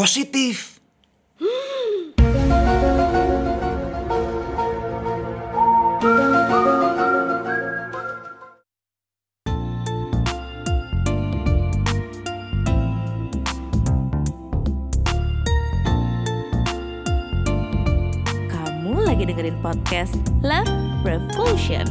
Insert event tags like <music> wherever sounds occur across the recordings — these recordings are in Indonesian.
positif. Kamu lagi dengerin podcast Love Revolution.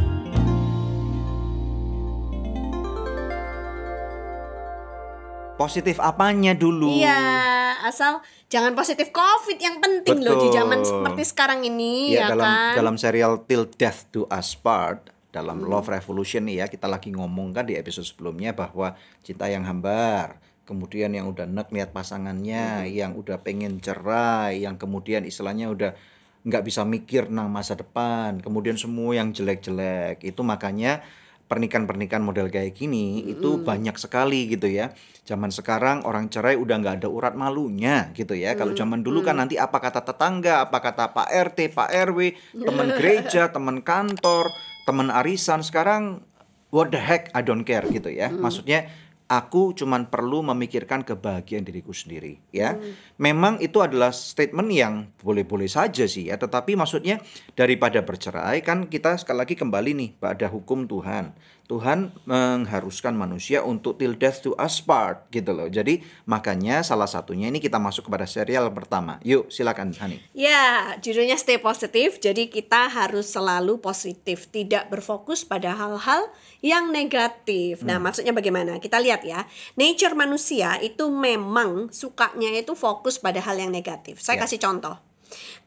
Positif apanya dulu? Iya, asal jangan positif COVID yang penting loh di Betul. zaman seperti sekarang ini Ya, ya, dalam kan. dalam serial Till Death Do Us Part dalam Hmm. Love Revolution nih ya kita lagi ngomong kan di episode sebelumnya bahwa cinta yang hambar kemudian yang udah nek lihat pasangannya Hmm. yang udah pengen cerai yang kemudian istilahnya udah nggak bisa mikir tentang masa depan kemudian semua yang jelek-jelek itu makanya pernikahan-pernikahan model kayak gini itu banyak sekali gitu ya. Zaman sekarang orang cerai udah nggak ada urat malunya gitu ya. Kalau zaman dulu kan nanti apa kata tetangga, apa kata Pak RT, Pak RW, teman <laughs> gereja, teman kantor, teman arisan. Sekarang what the heck I don't care gitu ya. Maksudnya aku cuman perlu memikirkan kebahagiaan diriku sendiri ya. Memang itu adalah statement yang boleh-boleh saja sih ya, tetapi maksudnya daripada bercerai kan kita sekali lagi kembali nih pada hukum Tuhan. Tuhan mengharuskan manusia untuk till death to us part gitu loh. Jadi makanya salah satunya ini kita masuk kepada serial pertama. Yuk silakan Hani. Ya, judulnya stay positif. Jadi kita harus selalu positif, tidak berfokus pada hal-hal yang negatif. Nah, maksudnya bagaimana? Kita lihat ya. Nature manusia itu memang sukanya itu fokus pada hal yang negatif. Saya Ya. kasih contoh.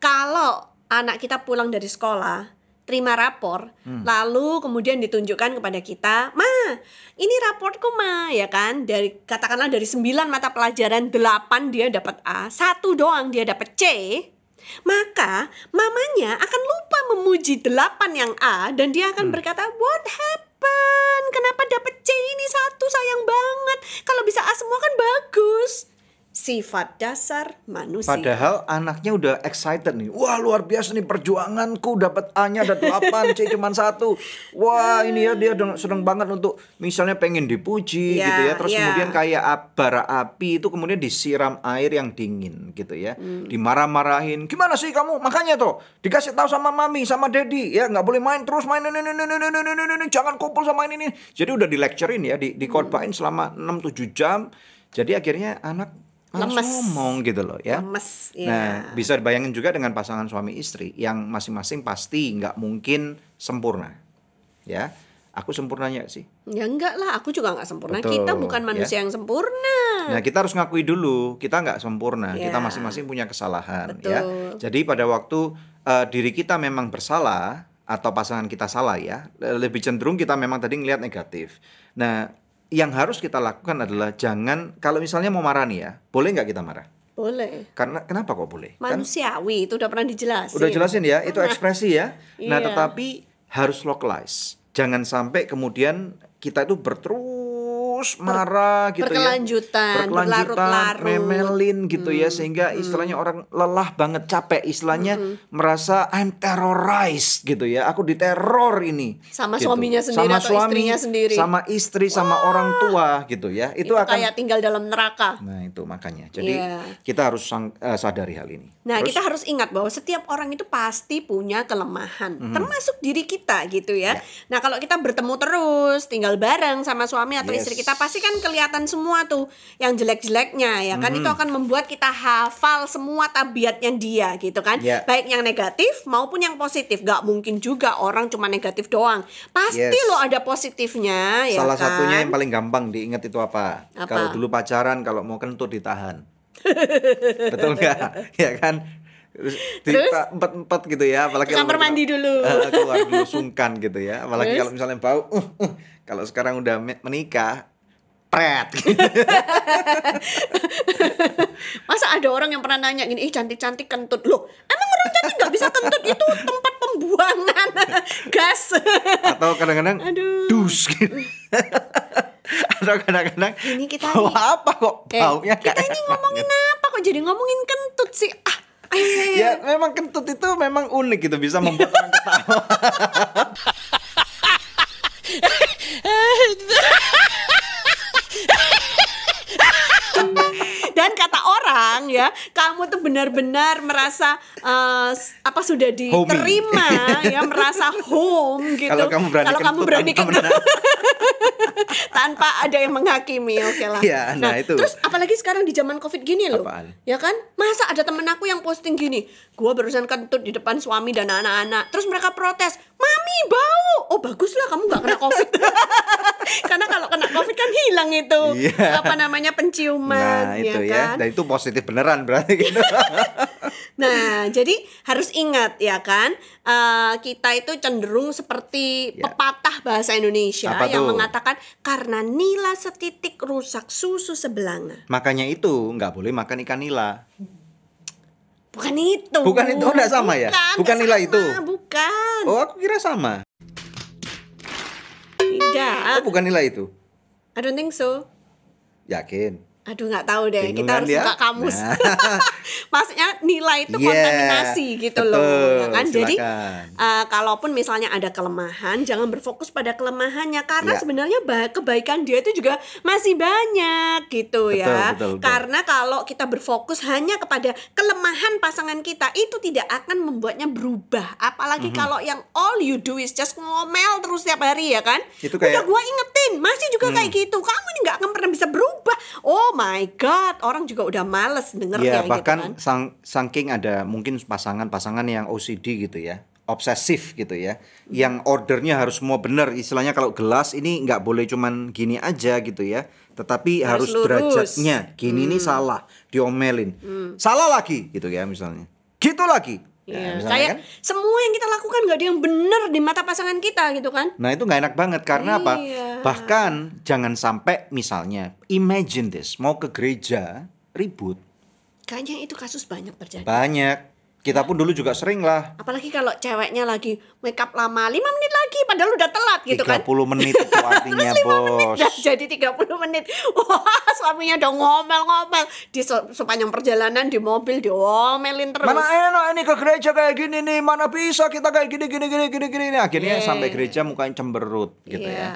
Kalau anak kita pulang dari sekolah, terima rapor, lalu kemudian ditunjukkan kepada kita, "Ma, ini raportku, Ma." Ya kan? Dari katakanlah dari 9 mata pelajaran 8 dia dapat A, satu doang dia dapat C. Maka mamanya akan lupa memuji 8 yang A dan dia akan berkata, "What happened? Kenapa dapat C ini satu sayang banget. Kalau bisa A semua kan bagus." Sifat dasar manusia. Padahal anaknya udah excited nih. Wah luar biasa nih perjuanganku dapat A-nya ada 8, C cuma satu. Wah ini ya dia seneng banget untuk misalnya pengen dipuji Ya, gitu ya. Terus ya. kemudian kayak bara api itu kemudian disiram air yang dingin gitu ya. Hmm. Dimarah-marahin. Gimana sih kamu? Makanya tuh dikasih tahu sama mami sama daddy ya nggak boleh main terus main ini ini ini ini ini ini, jangan kumpul sama ini ini. Jadi udah di lecturein ya, di dikotbahin selama 6 7 jam. Jadi akhirnya anak Lemes. ngomong gitu loh ya. Lemes, Nah, ya. bisa dibayangin juga dengan pasangan suami istri yang masing-masing pasti nggak mungkin sempurna. Ya, aku sempurnanya sih. Ya enggak lah, aku juga nggak sempurna. Betul, kita bukan ya. manusia yang sempurna. Nah, kita harus ngakui dulu kita nggak sempurna. Ya. Kita masing-masing punya kesalahan. Betul. Ya, jadi pada waktu eh, diri kita memang bersalah atau pasangan kita salah ya, lebih cenderung kita memang tadi ngelihat negatif. Nah, yang harus kita lakukan adalah jangan kalau misalnya mau marah nih ya, boleh nggak kita marah? Boleh. Karena kenapa kok boleh? Kan Manusiawi itu udah pernah dijelasin. Udah jelasin ya, itu ekspresi ya. Nah, Iya. tetapi harus localize. Jangan sampai kemudian kita itu berterus marah gitu ya. berkelanjutan, berlarut-larut. memelin gitu ya sehingga istilahnya orang lelah banget, capek, istilahnya merasa I'm terrorized gitu ya. Aku diteror ini. Sama Gitu. suaminya sendiri sama atau suami, istrinya sendiri. Sama istri, sama orang tua gitu ya. Itu, Itu, akan kayak tinggal dalam neraka. Nah, itu makanya. Jadi Iya. kita harus sang- eh, sadari hal ini. Nah, Terus- kita harus ingat bahwa setiap orang itu pasti punya kelemahan, Mhm. termasuk diri kita gitu ya. Ya. Nah, kalau kita bertemu terus, tinggal bareng sama suami atau Yes. istri kita, pasti kan kelihatan semua tuh yang jelek-jeleknya ya kan. Itu Mhm. akan membuat kita hafal semua tabiatnya dia gitu kan. Ya. Baik yang negatif maupun yang positif. Gak mungkin juga orang cuma negatif doang. Pasti Yes. loh ada positifnya ya Salah kan. satunya yang paling gampang diingat itu apa? Apa? Kalau dulu pacaran, kalau mau kentut ditahan. <laughs> Betul nggak? ya kan? Terus Terus? empat-empat gitu ya, apalagi kamar kalau- mandi dulu. <laughs> Eh, keluar dulu sungkan gitu ya. Apalagi Terus? kalau misalnya bau, uh, <laughs> uh. kalau sekarang udah me- menikah, pret. <laughs> Masa ada orang yang pernah nanya gini, ih cantik-cantik kentut loh. Emang orang cantik nggak bisa kentut itu tempat pembuangan <laughs> gas. Atau kadang-kadang Aduh. dus gitu. <laughs> Atau kadang-kadang Ini kita bau nih- apa kok Eh, baunya kita kayak ini ngomongin apa kok jadi ngomongin kentut sih? Ah, ayo, ayo, ayo. Ya memang kentut itu memang unik gitu bisa membuat orang ketawa. Orang ya kamu tuh benar-benar merasa s- apa sudah diterima ya merasa home gitu. Kalau kamu berani Kalau kamu berani tanpa <laughs> tanpa ada yang menghakimi oke lah. Iya, nah itu. terus apalagi sekarang di zaman covid gini loh Apaan? ya kan? Masa ada temen aku yang posting gini gua barusan kentut di depan suami dan anak-anak. Terus mereka protes mami bau oh bagus lah kamu nggak kena covid <laughs> karena kalau kena covid kan hilang itu Iya. apa namanya penciuman Nah, itu ya ya. kan Dan itu positif beneran berarti gitu. <laughs> Nah, jadi harus ingat ya kan, eh, kita itu cenderung seperti Ya. pepatah bahasa Indonesia Apa yang tuh? mengatakan karena nila setitik rusak susu sebelanga. Makanya itu nggak boleh makan ikan nila. Bukan itu. Bukan itu, oh, nggak sama ya? Bukan, Bukan nggak nila sama, itu? Bukan. Oh, aku kira sama. Tidak. Oh, bukan nila itu. I don't think so. Yakin. Aduh nggak tahu deh, Bingung kita kan harus dia? buka kamus. Nah. <laughs> Maksudnya nilai itu Iya, kontaminasi gitu loh, betul, ya kan? Jadi silakan. eh, kalaupun misalnya ada kelemahan, jangan berfokus pada kelemahannya karena Ya. sebenarnya ba- kebaikan dia itu juga masih banyak gitu Betul, ya. betul, betul. Karena kalau kita berfokus hanya kepada kelemahan pasangan kita, itu tidak akan membuatnya berubah. Apalagi Mhm. kalau yang all you do is just ngomel terus tiap hari ya kan? Itu Udah kayak- Hmm. gua ingetin, masih juga kayak gitu. Kamu ini nggak akan pernah bisa berubah. Oh my god, orang juga udah males dengernya Ya gitu bahkan kan. sang, saking ada mungkin pasangan-pasangan yang OCD gitu ya obsesif gitu ya Hmm. yang ordernya harus semua benar istilahnya kalau gelas ini nggak boleh cuman gini aja gitu ya tetapi Harus harus, lurus. derajatnya. Gini ini salah diomelin. Salah lagi gitu ya misalnya. Gitu lagi Iya, misalnya kayak kan. semua yang kita lakukan nggak ada yang bener di mata pasangan kita gitu kan? Nah itu nggak enak banget karena apa? Iya. Bahkan jangan sampai misalnya imagine this mau ke gereja ribut Kayaknya itu kasus banyak terjadi. banyak. Kita pun dulu juga sering lah Apalagi kalau ceweknya lagi make up lama 5 menit lagi padahal udah telat gitu 30 kan. menit itu <laughs> artinya bos. <laughs> Udah jadi 30 menit. Wah, suaminya udah ngomel-ngomel di se- sepanjang perjalanan di mobil diomelin terus. Mana enak ini ke gereja kayak gini nih, mana bisa kita kayak gini gini gini gini gini. Akhirnya Yeah. sampai gereja mukanya cemberut gitu Iya. ya.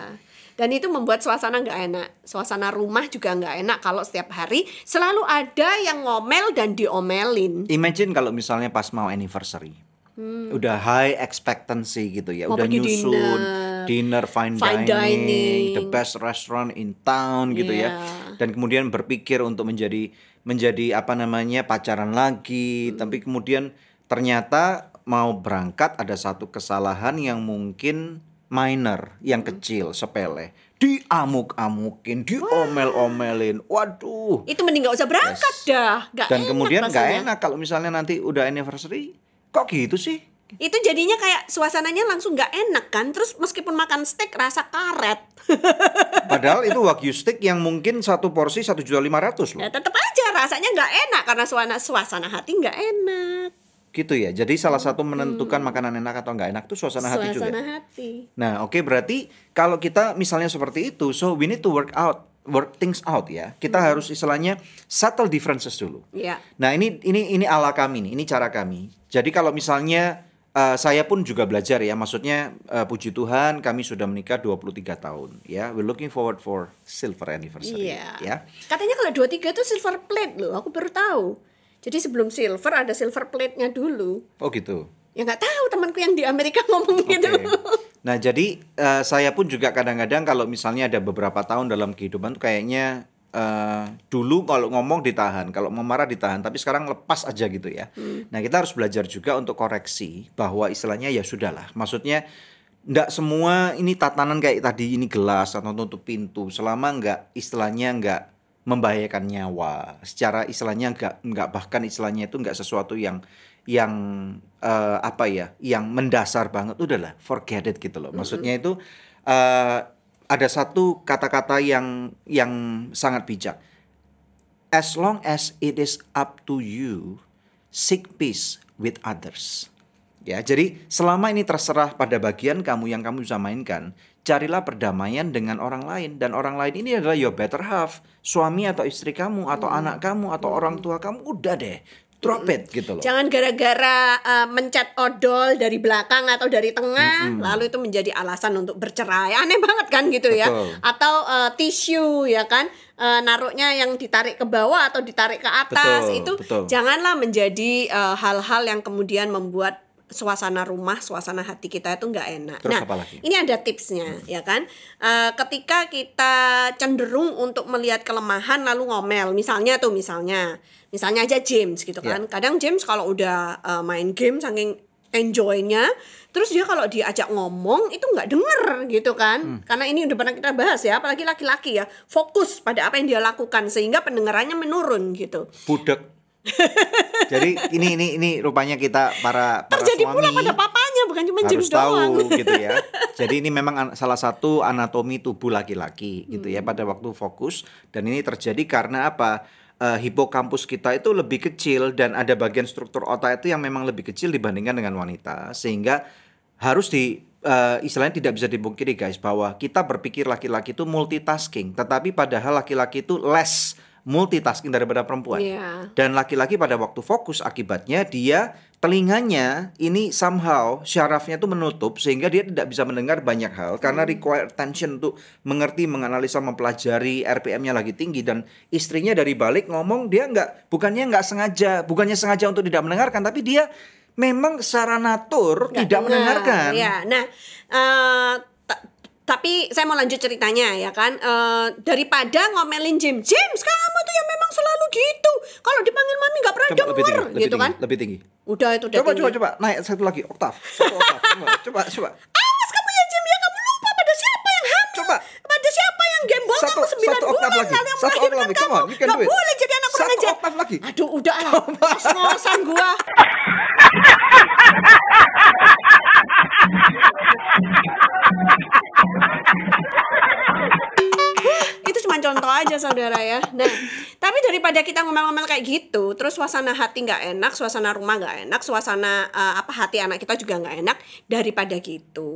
Dan itu membuat suasana nggak enak. Suasana rumah juga nggak enak kalau setiap hari selalu ada yang ngomel dan diomelin. Imagine kalau misalnya pas mau anniversary. Udah high expectancy gitu ya, Hmm. Mau udah nyusun dinner, dinner, fine, fine dining, dining. the best restaurant in town gitu Iya. ya. Dan kemudian berpikir untuk menjadi menjadi apa namanya pacaran lagi, Hmm. tapi kemudian ternyata mau berangkat ada satu kesalahan yang mungkin minor, yang Hmm. kecil, sepele. Diamuk-amukin, diomel-omelin. Waduh. Itu mending nggak usah berangkat dah. Nggak Dan enak kemudian nggak rasanya. enak kalau misalnya nanti udah anniversary, kok gitu sih? Itu jadinya kayak suasananya langsung nggak enak kan. Terus meskipun makan steak rasa karet. <laughs> Padahal itu wagyu steak yang mungkin satu porsi satu juta lima ratus ya loh. tetap aja rasanya nggak enak karena suasana suasana hati nggak enak. Gitu ya. Jadi salah satu menentukan makanan enak atau nggak enak itu suasana hati juga. suasana hati. Nah, oke berarti kalau kita misalnya seperti itu, so we need to work out, work things out ya. Kita harus istilahnya settle differences dulu. Ya. Nah, ini ini ini ala kami nih, ini cara kami. Jadi kalau misalnya eh, saya pun juga belajar ya, maksudnya eh, puji Tuhan kami sudah menikah 23 tahun ya. We're looking forward for silver anniversary Iya. ya. Katanya kalau 23 itu silver plate loh, aku baru tahu. Jadi sebelum silver ada silver plate-nya dulu. Oh gitu. Ya nggak tahu temanku yang di Amerika <laughs> ngomong gitu. Oke. Nah, jadi eh, saya pun juga kadang-kadang kalau misalnya ada beberapa tahun dalam kehidupan tuh kayaknya eh, dulu kalau ngomong ditahan, kalau mau marah ditahan, tapi sekarang lepas aja gitu ya. Nah, kita harus belajar juga untuk koreksi bahwa istilahnya ya sudahlah. Maksudnya nggak semua ini tatanan kayak tadi ini gelas atau tutup pintu selama nggak istilahnya nggak membahayakan nyawa. Secara istilahnya nggak nggak bahkan istilahnya itu nggak sesuatu yang yang eh, apa ya yang mendasar banget udahlah forget it gitu loh. Maksudnya itu eh, ada satu kata-kata yang yang sangat bijak. As long as it is up to you seek peace with others Ya, jadi selama ini terserah pada bagian kamu yang kamu bisa mainkan, carilah perdamaian dengan orang lain dan orang lain ini adalah your better half, suami atau istri kamu atau anak kamu atau orang tua kamu udah deh, drop it gitu loh. Jangan gara-gara uh, mencet odol dari belakang atau dari tengah, lalu itu menjadi alasan untuk bercerai. Aneh banget kan gitu ya. Betul. Atau uh, tisu ya kan, eh, naruhnya yang ditarik ke bawah atau ditarik ke atas Betul, itu betul. janganlah menjadi hal-hal yang kemudian membuat suasana rumah, suasana hati kita itu nggak enak. Terus nah, apa lagi? ini ada tipsnya, ya kan? Eh, ketika kita cenderung untuk melihat kelemahan lalu ngomel, misalnya tuh misalnya, misalnya aja James gitu kan. Kadang James kalau udah eh, main game saking enjoynya, terus dia kalau diajak ngomong itu nggak denger gitu kan? Hmm. Karena ini udah pernah kita bahas ya, apalagi laki-laki ya, fokus pada apa yang dia lakukan sehingga pendengarannya menurun gitu. Budek. <laughs> Jadi ini ini ini rupanya kita para para Terjadi suami pula pada papanya, bukan cuma James harus tahu doang. <laughs> gitu ya. <laughs> Jadi ini memang an- salah satu anatomi tubuh laki-laki gitu ya pada waktu fokus dan ini terjadi karena apa? Eh, hipokampus kita itu lebih kecil dan ada bagian struktur otak itu yang memang lebih kecil dibandingkan dengan wanita sehingga harus di eh, istilahnya tidak bisa dipungkiri guys bahwa kita berpikir laki-laki itu multitasking tetapi padahal laki-laki itu less multitasking daripada perempuan. Iya. Dan laki-laki pada waktu fokus akibatnya dia telinganya ini somehow syarafnya itu menutup sehingga dia tidak bisa mendengar banyak hal karena require attention untuk mengerti, menganalisa, mempelajari RPM-nya lagi tinggi dan istrinya dari balik ngomong dia nggak bukannya nggak sengaja, bukannya sengaja untuk tidak mendengarkan tapi dia memang secara natur tidak dengar, mendengarkan. Ya, nah, ta- tapi saya mau lanjut ceritanya ya kan. Eh, daripada ngomelin James, James kamu tuh yang memang selalu gitu. Kalau dipanggil mami nggak pernah Coba lebih denger, tinggi, gitu tinggi, kan? lebih tinggi. Udah itu udah Coba tinggi. coba coba naik satu lagi oktav, satu oktav. Coba <laughs> coba coba. Awas kamu ya James ya kamu lupa pada siapa yang hamil. Coba. Pada siapa yang gembol Satu- kamu 9 satu bulan lagi. lalu yang Satu oktav melahirkan lagi. Kamu. on, Nggak boleh jadi anak kurang Satu ajar. oktav lagi. Aduh udah lah. Ngos-ngosan gua. <laughs> aja saudara ya. Nah, tapi daripada kita ngomel-ngomel kayak gitu, terus suasana hati nggak enak, suasana rumah nggak enak, suasana eh, apa hati anak kita juga nggak enak. Daripada gitu,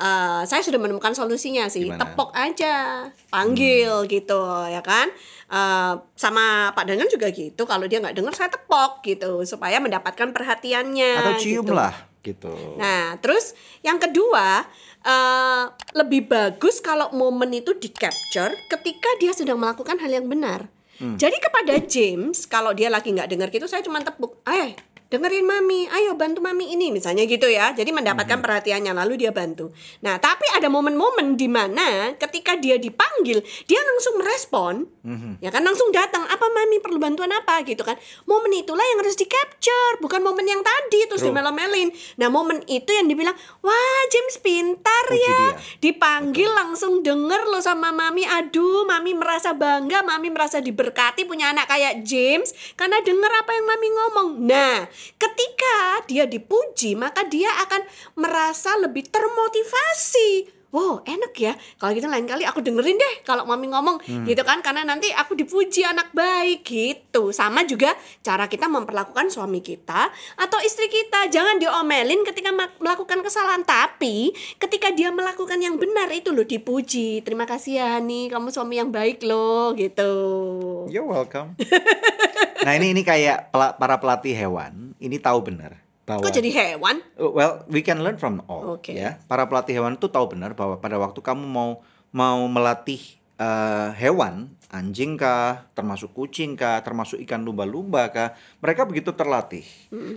eh, saya sudah menemukan solusinya sih. Gimana? Tepok aja, panggil gitu ya kan. Eh, sama Pak Danan juga gitu. Kalau dia nggak dengar saya tepok gitu supaya mendapatkan perhatiannya. Atau cium gitu. lah gitu. Nah, terus yang kedua, eh, lebih bagus kalau momen itu di capture ketika dia sedang melakukan hal yang benar. Jadi kepada James, kalau dia lagi nggak dengar gitu, saya cuma tepuk, eh dengerin mami, ayo bantu mami ini, misalnya gitu ya. Jadi mendapatkan perhatiannya, lalu dia bantu. Nah, tapi ada momen-momen di mana ketika dia dipanggil, dia langsung merespon, ya kan langsung datang, apa mami perlu bantuan apa gitu kan. Momen itulah yang harus di capture, bukan momen yang tadi terus True. dimelo-melin. Nah, momen itu yang dibilang, wah James pintar Puji ya, dia. dipanggil langsung denger loh sama mami, aduh mami merasa bangga, mami merasa diberkati punya anak kayak James karena denger apa yang mami ngomong. Nah, ketika dia dipuji, maka dia akan merasa lebih termotivasi. Wow enak ya. Kalau gitu lain kali aku dengerin deh Kalau mami ngomong gitu kan? Karena nanti aku dipuji anak baik gitu. Sama juga cara kita memperlakukan suami kita Atau istri kita. Jangan diomelin ketika melakukan kesalahan. Tapi ketika dia melakukan yang benar Itu loh dipuji. Terima kasih ya nih Kamu suami yang baik loh gitu. You're welcome. <laughs> nah ini ini kayak pela- para pelatih hewan ini tahu benar bahwa Kok jadi hewan? Uh, well we can learn from all Oke. ya. Para pelatih hewan itu tahu benar bahwa pada waktu kamu mau mau melatih eh, hewan anjing kah, termasuk kucing kah, termasuk ikan lumba-lumba kah, mereka begitu terlatih.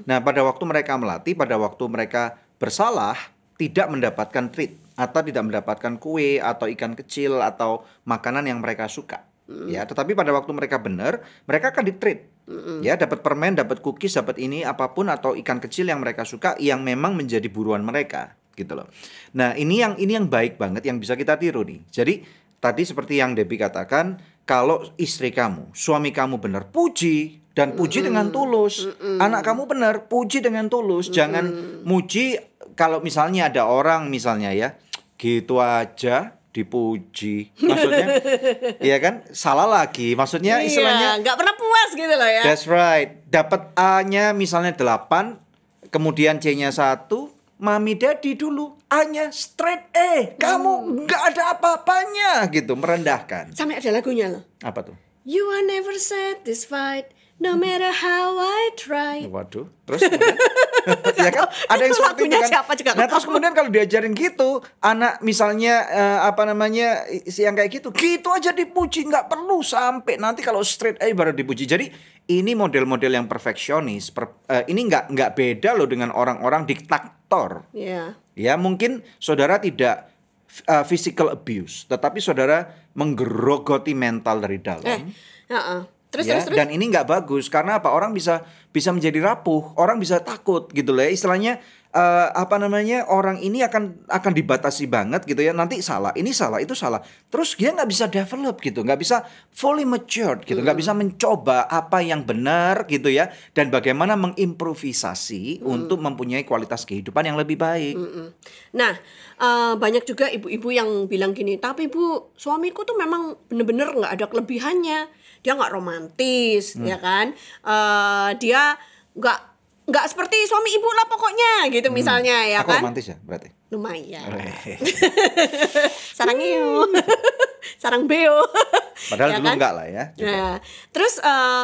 Nah pada waktu mereka melatih, pada waktu mereka bersalah tidak mendapatkan treat atau tidak mendapatkan kue atau ikan kecil atau makanan yang mereka suka. Ya, tetapi pada waktu mereka benar, mereka akan ditreat. Ya, dapat permen, dapat cookies, dapat ini apa pun atau ikan kecil yang mereka suka yang memang menjadi buruan mereka, gitu loh. Nah, ini yang ini yang baik banget yang bisa kita tiru nih. Jadi, tadi seperti yang Debbie katakan, kalau istri kamu, suami kamu benar, puji dan puji dengan tulus. Anak kamu benar, puji dengan tulus. Jangan muji kalau misalnya ada orang misalnya ya, gitu aja dipuji. Maksudnya <laughs> Iya kan? Salah lagi. Maksudnya istilahnya Iya, nggak pernah puas gitu loh ya That's right. Dapat A-nya misalnya 8, kemudian C-nya 1, Mami Daddy dulu A-nya straight A. Kamu nggak ada apa-apanya gitu, merendahkan. Sampai ada lagunya loh Apa tuh? You are never satisfied, No matter how I try. Waduh, terus <laughs> ya kan ada yang seperti itu kan. siapa juga nah terus kemudian kalau diajarin gitu, anak misalnya eh, apa namanya si yang kayak gitu, gitu aja dipuji nggak perlu sampai nanti kalau straight A baru dipuji. Jadi ini model-model yang perfeksionis. Per- eh, ini nggak nggak beda loh dengan orang-orang diktator. Ya. Ya mungkin saudara tidak uh, physical abuse, tetapi saudara menggerogoti mental dari dalam. Eh, heeh. Terus ya, terus terus. dan ini nggak bagus. Karena apa? Orang bisa bisa menjadi rapuh. Orang bisa takut gitu loh. Ya. istilahnya eh, apa namanya orang ini akan akan dibatasi banget gitu ya. Nanti salah ini salah itu salah. Terus dia nggak bisa develop gitu. Nggak bisa fully matured gitu. Nggak bisa mencoba apa yang benar gitu ya. Dan bagaimana mengimprovisasi untuk mempunyai kualitas kehidupan yang lebih baik. Nah, eh, banyak juga ibu-ibu yang bilang gini, tapi bu, suamiku tuh memang bener-bener nggak ada kelebihannya. Dia nggak romantis, Hmm. ya kan? Eh, dia nggak nggak seperti suami ibu lah pokoknya, gitu misalnya ya Hmm. aku kan? romantis ya berarti Lumayan. <laughs> Sarang iu. <laughs> Sarang beo. padahal Ya dulu kan? enggak lah ya juga. Nah, terus eh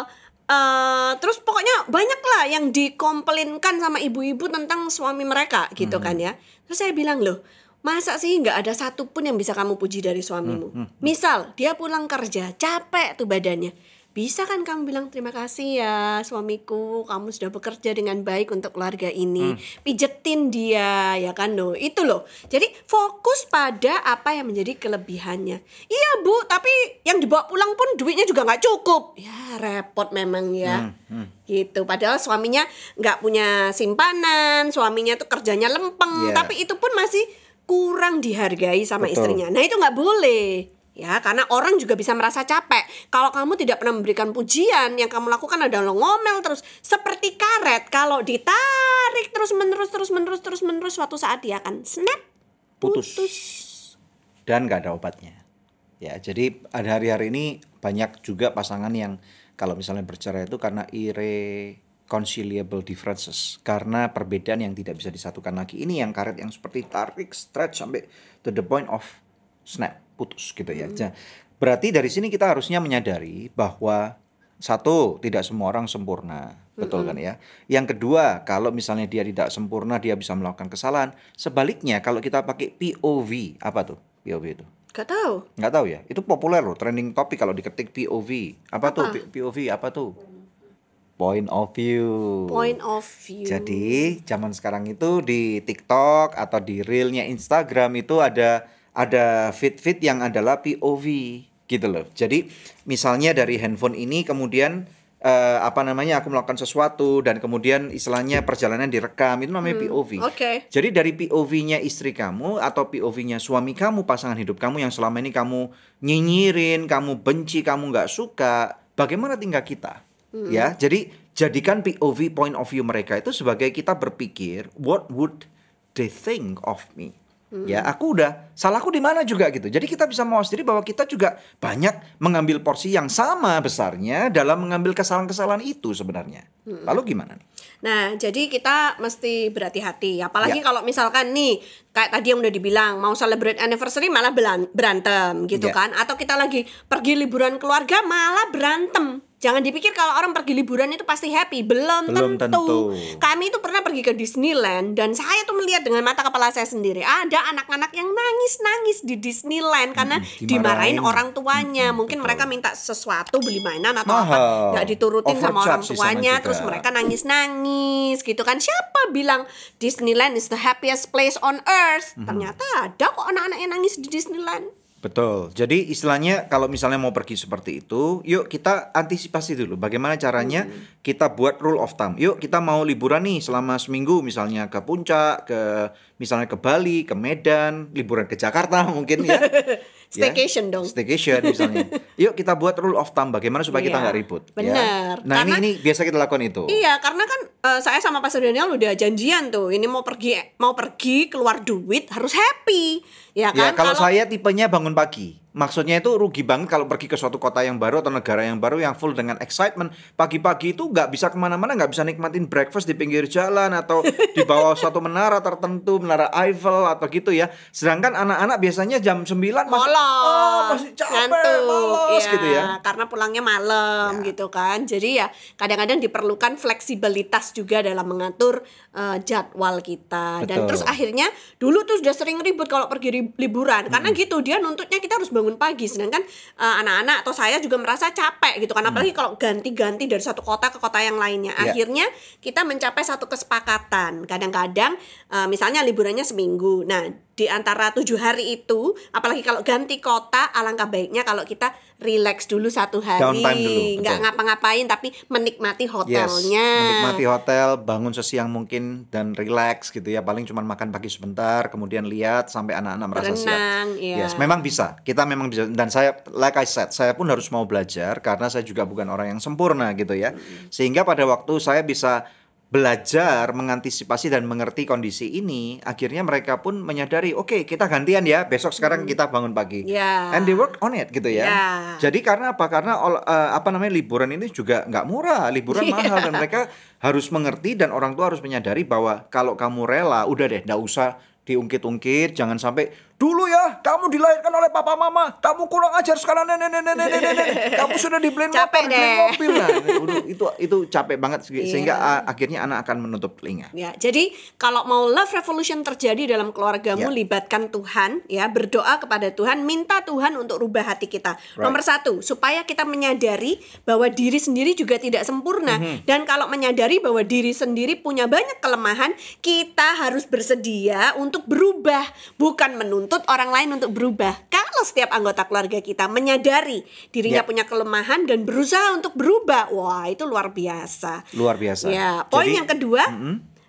eh, terus pokoknya banyak lah yang dikomplainkan sama ibu-ibu tentang suami mereka gitu kan ya. Terus saya bilang loh, masa sih nggak ada satupun yang bisa kamu puji dari suamimu? Misal dia pulang kerja capek tuh badannya, bisa kan kamu bilang terima kasih ya suamiku, kamu sudah bekerja dengan baik untuk keluarga ini, pijetin dia ya kan loh, itu loh. Jadi fokus pada apa yang menjadi kelebihannya. Iya bu, tapi yang dibawa pulang pun duitnya juga nggak cukup. Ya repot memang ya. Gitu. Padahal suaminya nggak punya simpanan, suaminya tuh kerjanya lempeng, Iya. tapi itu pun masih kurang dihargai sama Betul. istrinya. Nah itu nggak boleh. Ya, karena orang juga bisa merasa capek. Kalau kamu tidak pernah memberikan pujian, yang kamu lakukan adalah ngomel terus seperti karet. Kalau ditarik terus menerus terus menerus terus menerus, suatu saat dia akan snap Putus. putus. dan nggak ada obatnya. Ya, jadi ada hari-hari ini banyak juga pasangan yang kalau misalnya bercerai itu karena irreconcilable differences, karena perbedaan yang tidak bisa disatukan lagi. Ini yang karet yang seperti tarik, stretch sampai to the point of snap, putus gitu ya. Nah, berarti dari sini kita harusnya menyadari bahwa satu, tidak semua orang sempurna, betul kan ya? Yang kedua, kalau misalnya dia tidak sempurna, dia bisa melakukan kesalahan. Sebaliknya, kalau kita pakai POV, apa tuh POV itu? Gak tahu. Nggak tahu ya? Itu populer loh, trending topik kalau diketik POV. Apa, tuh Apa? P- POV? Apa tuh? Point of view. Point of view. Jadi zaman sekarang itu di TikTok atau di reelnya Instagram itu ada ada feed-feed yang adalah POV gitu loh. Jadi misalnya dari handphone ini kemudian eh, apa namanya aku melakukan sesuatu dan kemudian istilahnya perjalanan direkam itu namanya POV. Oke. Jadi dari POV-nya istri kamu atau POV-nya suami kamu, pasangan hidup kamu yang selama ini kamu nyinyirin, kamu benci, kamu nggak suka, bagaimana tinggal kita? Ya, jadi jadikan POV point of view mereka itu sebagai kita berpikir, what would they think of me? Ya, aku udah salahku di mana juga gitu. Jadi kita bisa mawas diri bahwa kita juga banyak mengambil porsi yang sama besarnya dalam mengambil kesalahan-kesalahan itu sebenarnya. Lalu gimana? nih? Nah, jadi kita mesti berhati-hati. Apalagi Ya. kalau misalkan nih, kayak tadi yang udah dibilang, mau celebrate anniversary malah berantem gitu Ya. kan. Atau kita lagi pergi liburan keluarga malah berantem. Jangan dipikir kalau orang pergi liburan itu pasti happy. Belum, Belum tentu. Kami itu pernah pergi ke Disneyland dan saya tuh melihat dengan mata kepala saya sendiri. Ada anak-anak yang nangis-nangis di Disneyland karena Mm-mm, dimarahin dimarahin. orang tuanya. Mungkin betul. mereka minta sesuatu beli mainan atau Mahal. apa nggak diturutin sama orang tuanya juga. Terus mereka nangis-nangis gitu kan siapa bilang Disneyland is the happiest place on earth Mhm. ternyata ada kok anak-anak yang nangis di Disneyland Betul. Jadi istilahnya kalau misalnya mau pergi seperti itu, yuk kita antisipasi dulu. Bagaimana caranya kita buat rule of thumb. Yuk kita mau liburan nih selama seminggu misalnya ke puncak, ke misalnya ke Bali, ke Medan, liburan ke Jakarta <laughs> mungkin ya. <laughs> Ya. Staycation dong. Staycation misalnya. <laughs> Yuk kita buat rule of thumb. Bagaimana supaya kita Iya, nggak ribut. ya. benar. Nah Karena- ini ini biasa kita lakukan itu. Iya, karena kan eh, saya sama Pastor Daniel udah janjian tuh. Ini mau pergi mau pergi keluar duit harus happy. Ya Ya kan? kalau saya tipenya bangun pagi, maksudnya itu rugi banget kalau pergi ke suatu kota yang baru atau negara yang baru yang full dengan excitement. Pagi-pagi itu nggak bisa ke mana-mana, nggak bisa nikmatin breakfast di pinggir jalan atau <laughs> di bawah suatu menara tertentu, menara Eiffel atau gitu ya. Sedangkan anak-anak biasanya jam 9 masih, "Ah, masih capek, malas Iya, gitu ya. Karena pulangnya malam gitu kan. Jadi ya kadang-kadang diperlukan fleksibilitas juga dalam mengatur eh, jadwal kita. Dan Betul. terus akhirnya dulu tuh sudah sering ribut kalau pergi liburan karena gitu dia nuntutnya kita harus bangun pagi. Sedangkan eh, anak-anak atau saya juga merasa capek gitu kan. Apalagi kalau ganti-ganti dari satu kota ke kota yang lainnya. Iya. Akhirnya kita mencapai satu kesepakatan. Kadang-kadang eh, misalnya liburannya seminggu. Nah di antara tujuh hari itu, apalagi kalau ganti kota, alangkah baiknya kalau kita relax dulu satu hari, dulu, nggak ngapa-ngapain tapi menikmati Yes, hotelnya. menikmati hotel, bangun sesiang mungkin dan relax gitu ya. Paling cuma makan pagi sebentar, kemudian lihat sampai anak-anak merasa siap. Berenang, iya. Yes, memang bisa. Kita memang bisa. Dan saya, like I said, saya pun harus mau belajar karena saya juga bukan orang yang sempurna gitu ya. Sehingga pada waktu saya bisa belajar mengantisipasi dan mengerti kondisi ini, akhirnya mereka pun menyadari, oke kita gantian ya, besok sekarang kita bangun pagi. Ya. And they work on it gitu ya. Ya. Jadi karena apa? Karena eh, apa namanya liburan ini juga nggak murah, liburan Iya. mahal dan mereka harus mengerti dan orang tua harus menyadari bahwa kalau kamu rela, udah deh, nggak usah diungkit-ungkit, jangan sampai dulu ya kamu dilahirkan oleh papa mama, kamu kurang ajar sekarang nenek nenek nenek nenek, kamu sudah dibeliin motor, dibeliin mobil nah, <laughs> itu itu capek banget se- sehingga Iya. ah, akhirnya anak akan menutup telinga. Ya, jadi kalau mau love revolution terjadi dalam keluargamu, Ya. libatkan Tuhan, ya berdoa kepada Tuhan, minta Tuhan untuk rubah hati kita. Right. Nomor satu, supaya kita menyadari bahwa diri sendiri juga tidak sempurna, Mhm. dan kalau menyadari bahwa diri sendiri punya banyak kelemahan, kita harus bersedia untuk berubah, bukan menuntut orang lain untuk berubah. Kalau setiap anggota keluarga kita menyadari dirinya Ya. punya kelemahan dan berusaha untuk berubah, wah itu luar biasa. Luar biasa. Ya, poin Jadi- yang kedua,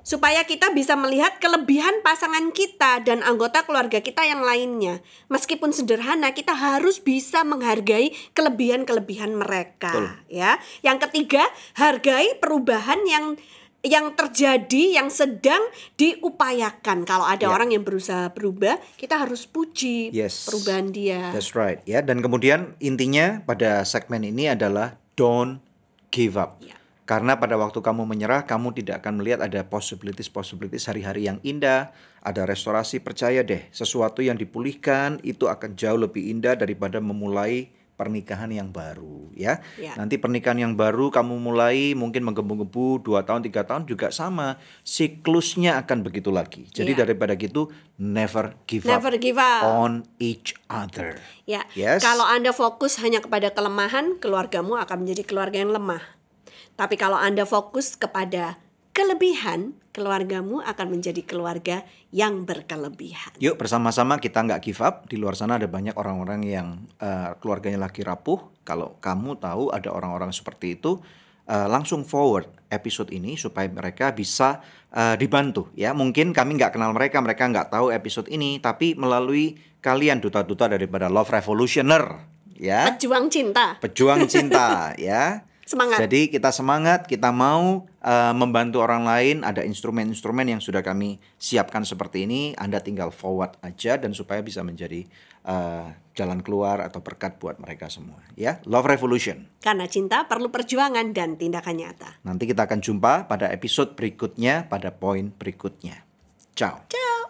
supaya kita bisa melihat kelebihan pasangan kita dan anggota keluarga kita yang lainnya. Meskipun sederhana, kita harus bisa menghargai kelebihan-kelebihan mereka, Betul. ya. Yang ketiga, hargai perubahan yang yang terjadi yang sedang diupayakan. Kalau ada Ya. orang yang berusaha berubah, kita harus puji Yes. perubahan dia. That's right ya dan kemudian intinya pada segmen ini adalah don't give up. Ya. Karena pada waktu kamu menyerah kamu tidak akan melihat ada possibilities possibilities hari-hari yang indah, ada restorasi percaya deh sesuatu yang dipulihkan itu akan jauh lebih indah daripada memulai pernikahan yang baru ya. Ya. Nanti pernikahan yang baru kamu mulai mungkin menggebu-gebu dua tahun tiga tahun juga sama siklusnya akan begitu lagi. Jadi Ya. daripada gitu never give up Never give up. on each other. Ya, Yes. kalau Anda fokus hanya kepada kelemahan, keluargamu akan menjadi keluarga yang lemah. Tapi kalau Anda fokus kepada kelebihan, keluargamu akan menjadi keluarga yang berkelebihan. Yuk bersama-sama kita nggak give up. Di luar sana ada banyak orang-orang yang eh, keluarganya lagi rapuh. Kalau kamu tahu ada orang-orang seperti itu, eh, langsung forward episode ini supaya mereka bisa eh, dibantu. Ya mungkin kami nggak kenal mereka, mereka nggak tahu episode ini, tapi melalui kalian duta-duta daripada Love Revolutioner, ya Pejuang cinta. pejuang cinta, <laughs> ya. Semangat. Jadi kita semangat, kita mau uh, membantu orang lain. Ada instrumen-instrumen yang sudah kami siapkan seperti ini. Anda tinggal forward aja dan supaya bisa menjadi uh, jalan keluar atau berkat buat mereka semua. Ya, Love Revolution. Karena cinta perlu perjuangan dan tindakan nyata. Nanti kita akan jumpa pada episode berikutnya, pada poin berikutnya. Ciao. Ciao.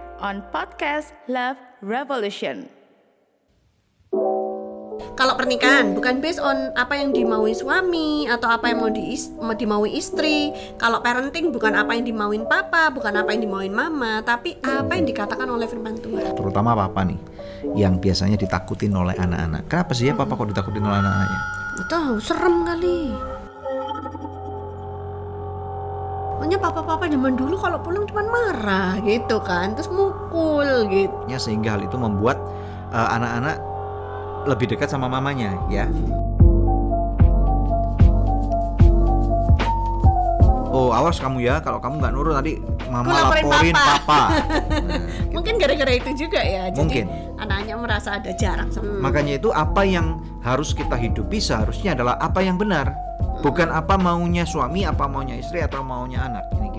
on podcast Love Revolution. Kalau pernikahan bukan based on apa yang dimaui suami atau apa yang mau di mau dimaui istri. Kalau parenting bukan apa yang dimauin papa, bukan apa yang dimauin mama, tapi apa yang dikatakan oleh firman Tuhan. Terutama papa nih yang biasanya ditakutin oleh anak-anak. Kenapa sih ya papa kok ditakutin oleh anak-anaknya? Tahu serem kali. Papa-papa zaman dulu kalau pulang cuma marah gitu kan, terus mukul gitu. Ya sehingga hal itu membuat eh, anak-anak lebih dekat sama mamanya ya. Oh awas kamu ya kalau kamu nggak nurut tadi mama laporin laporin papa. papa. <laughs> Nah, Mungkin gara-gara itu juga ya. Jadi Mungkin. anaknya merasa ada jarak sama Makanya itu apa yang harus kita hidupi seharusnya adalah apa yang benar, bukan apa maunya suami, apa maunya istri atau maunya anak. Ini